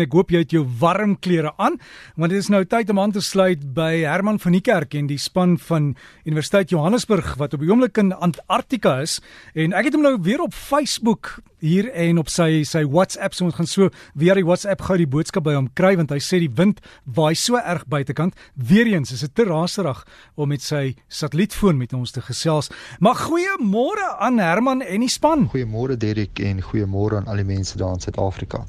Ek hoop jy het jou warm klere aan want dit is nou tyd om aan te sluit by Herman van die Kerk en die span van Universiteit Johannesburg wat op die oomblik in Antarktika is. En ek het hom nou weer op Facebook hier en op sy sy WhatsApp so ons gaan so weer die WhatsApp gou die boodskap by hom kry want hy sê die wind waai so erg buitekant. Weer eens is dit te raserig om met sy satellietfoon met ons te gesels. Maar goeiemôre aan Herman en die span. Goeiemôre Derek en goeiemôre aan al die mense daar in Suid-Afrika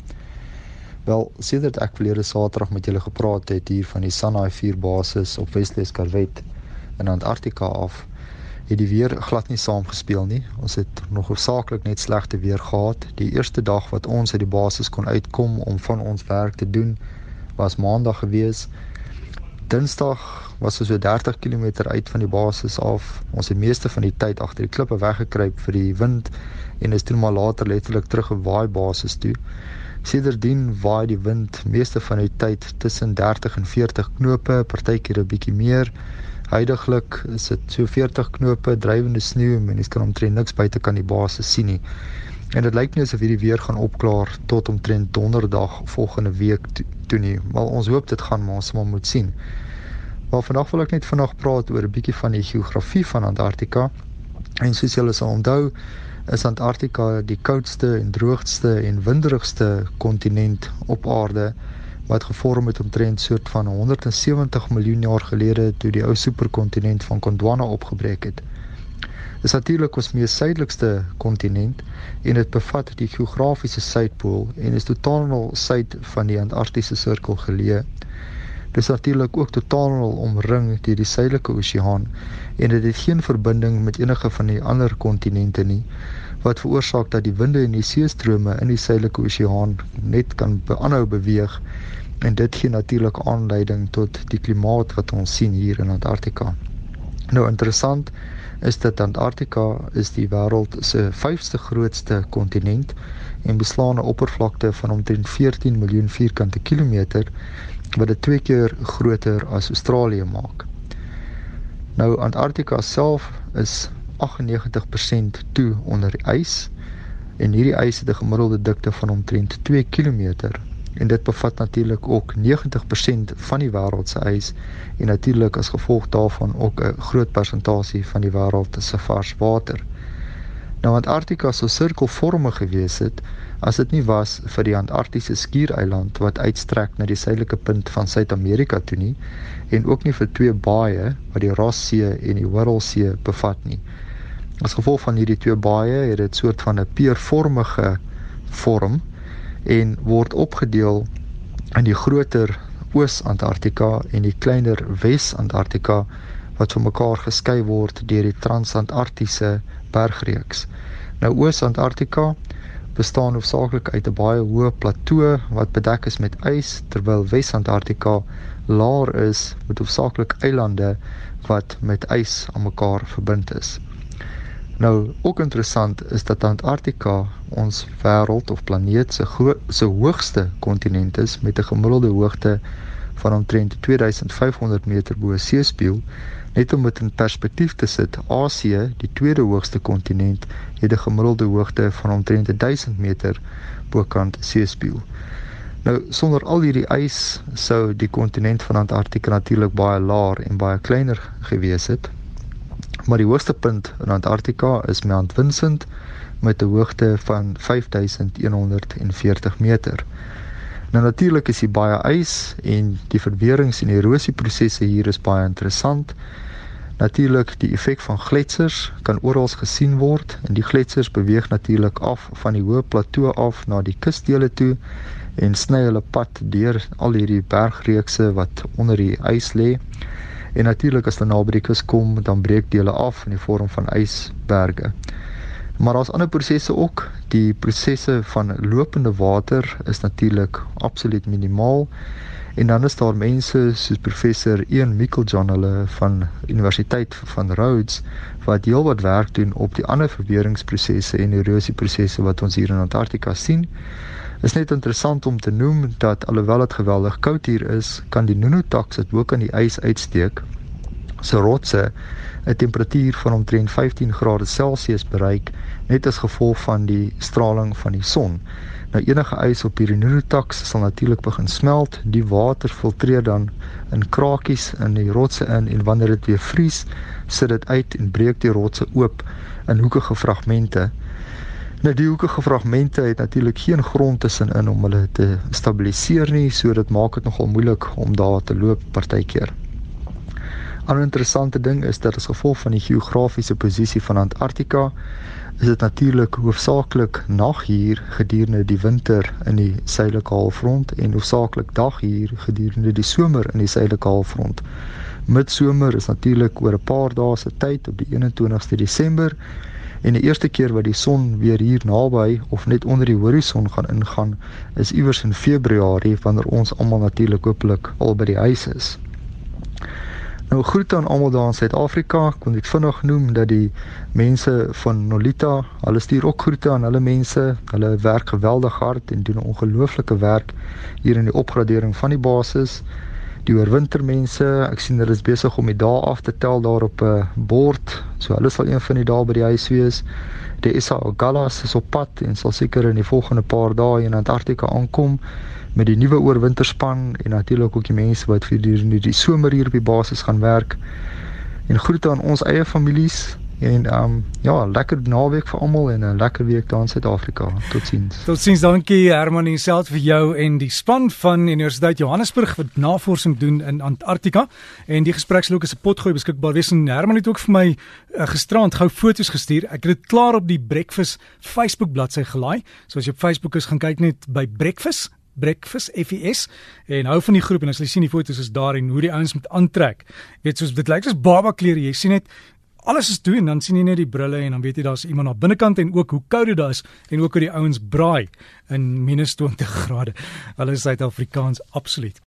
Wel, sedert ek verlede Saterdag met julle gepraat het hier van die Sanai 4 basis op Weslees Karwet in Antarktika af, het die weer glad nie saamgespeel nie. Ons het nog hoofsaaklik net slegte weer gehad. Die eerste dag wat ons uit die basis kon uitkom om van ons werk te doen, was Maandag gewees. Dinsdag was ons so 30 km uit van die basis af. Ons het meeste van die tyd agter die klippe weggekruip vir die wind en is toe maar later letterlik teruggewaai basis toe. Sedertdien waai die wind meeste van die tyd tussen 30 en 40 knope, partykeer 'n bietjie meer. Huidiglik is dit so 40 knope, drywende sneeu en mens kan omtrent niks buite kan die basis sien nie. En dit lyk nie asof hierdie weer gaan opklaar tot omtrent donderdag volgende week toe nie. Maar ons hoop dit gaan, maar ons moet sien. Maar vandag wil ek net vanaand praat oor 'n bietjie van die geografie van Antarktika. En soos julle sal onthou, is Antarktika die koudste en droogste en winderigste kontinent op aarde wat gevorm het omtrent soort van 170 miljoen jaar gelede toe die ou superkontinent van Gondwana opgebreek het. Dit is natuurlik ons mees suidelikste kontinent en dit bevat die geografiese suidpool en is totaal suid van die Antarktiese sirkel geleë. Dit is natuurlik ook totaal omring deur die suidelike oseaan en dit het geen verbinding met enige van die ander kontinente nie wat veroorsaak dat die winde en die seestrome in die suidelike oseaan net kan aanhou beweeg en dit gee natuurlik aanleiding tot die klimaat wat ons sien hier in Antarktika. Nou interessant is dat Antarktika is die wêreld se vyfste grootste kontinent en beslaan 'n oppervlakte van omtrent 14 miljoen vierkante kilometer wat dit twee keer groter as Australië maak. Nou Antarktika self is 98% toe onder die ys en hierdie ys het 'n gemiddelde dikte van omtrent 2 km en dit bevat natuurlik ook 90% van die wêreld se ys en natuurlik as gevolg daarvan ook 'n groot persentasie van die wêreld se vars water. Nou Antarktika sou sirkelvormig gewees het as dit nie was vir die Antarktiese skiereiland wat uitstrek na die suidelike punt van Suid-Amerika toe nie en ook nie vir twee baaie wat die Ross-see en die Weddell-see bevat nie. As gevolg van hierdie twee baaie het dit soort van 'n peervormige vorm en word opgedeel in die groter Oos-Antarktika en die kleiner Wes-Antarktika wat van mekaar geskei word deur die Transantarktiese bergreeks. Nou Oos-Antarktika bestaan hoofsaaklik uit 'n baie hoë plato wat bedek is met ys terwyl Wes-Antarktika laer is met hoofsaaklik eilande wat met ys aan mekaar verbind is. Nou ook interessant is dat Antarktika ons wêreld of planeet se se hoogste kontinent is met 'n gemiddelde hoogte van omtrent 2500 meter bo seespieël. Net om dit in perspektief te sit, Asië, die tweede hoogste kontinent, het 'n gemiddelde hoogte van omtrent 1000 meter bo kant seespieël. Nou sonder al hierdie ys sou die kontinent van Antarktika natuurlik baie laer en baie kleiner gewees het maar die hoogste punt in Antarktika is Mount Vincent met 'n hoogte van 5140 meter. Nou natuurlik is hier baie ys en die verwerings en erosieprosesse hier is baie interessant. Natuurlik die effek van gletsers kan oral gesien word en die gletsers beweeg natuurlik af van die hoë plato af na die kusdele toe en sny hulle pad deur al hierdie bergreekse wat onder die ys lê. En natuurlik as hulle naby die kus kom, dan breek die hulle af in die vorm van ysberge. Maar daar's ander prosesse ook. Die prosesse van lopende water is natuurlik absoluut minimaal. En dan is daar mense soos professor Ian Mickeljohn hulle van Universiteit van Rhodes wat heelwat werk doen op die ander verweeringsprosesse en erosieprosesse wat ons hier in Antarktika sien. Is net interessant om te noem dat alhoewel dit geweldig koud hier is, kan die Nunotaks wat ook aan die ys uitsteek, se rotse 'n temperatuur van omtrent 15 grade Celsius bereik net as gevolg van die straling van die son. Nou enige ys op hierdie Nuritax sal natuurlik begin smelt. Die water filtreer dan in krakies in die rotse in en wanneer dit weer vries, sit dit uit en breek die rotse oop in hoekige fragmente. Nou die hoekige fragmente het natuurlik geen grond tussenin om hulle te stabiliseer nie, so dit maak dit nogal moeilik om daar te loop partykeer. 'n Interessante ding is dat as gevolg van die geografiese posisie van Antarktika is dit natuurlik hoofsaaklik naghuur gedurende die winter in die suidelike halfrond en hoofsaaklik daghuur gedurende die somer in die suidelike halfrond. Midsomer is natuurlik oor 'n paar dae se tyd op die 21ste Desember en die eerste keer wat die son weer hier naby of net onder die horison gaan ingaan is iewers in Februarie wanneer ons almal natuurlik hopelik al by die huis is. Nou groet aan almal daar in Suid-Afrika. Ek kon dit vinnig noem dat die mense van Nolita, hulle stuur ook groete aan hulle mense. Hulle werk geweldig hard en doen 'n ongelooflike werk hier in die opgradering van die basis. Die oorwintermense, ek sien hulle is besig om die dae af te tel daar op 'n bord. So hulle sal een van die dae by die huis wees. Die Isa Galas is op pad en sal seker in die volgende paar dae in Antarktika aankom met die nuwe oorwinterspan en natuurlik ook die mense wat vir die, die, die somer hier op die basis gaan werk. En groete aan ons eie families en um, ja, lekker naweek vir almal en 'n lekker week daar in Suid-Afrika. Totsiens. Totsiens, dankie Herman en self vir jou en die span van Universiteit Johannesburg wat navorsing doen in Antarktika en die gespreksloop is 'n potgooi beskikbaar wees en Herman het ook vir my uh, gisterand gou foto's gestuur. Ek het dit klaar op die Breakfast Facebook bladsy gelaai. So as jy op Facebook is, gaan kyk net by Breakfast Breakfast FES en hou van die groep en as jy sien die foto's is daar en hoe die ouens met aantrek. Jy weet soos dit lyk soos baba klere. Jy sien net alles is doen dan sien jy net die brille en dan weet jy daar's iemand aan binnekant en ook hoe koud dit is en ook hoe die ouens braai in minus 20 grade. Hulle is Suid-Afrikaans absoluut.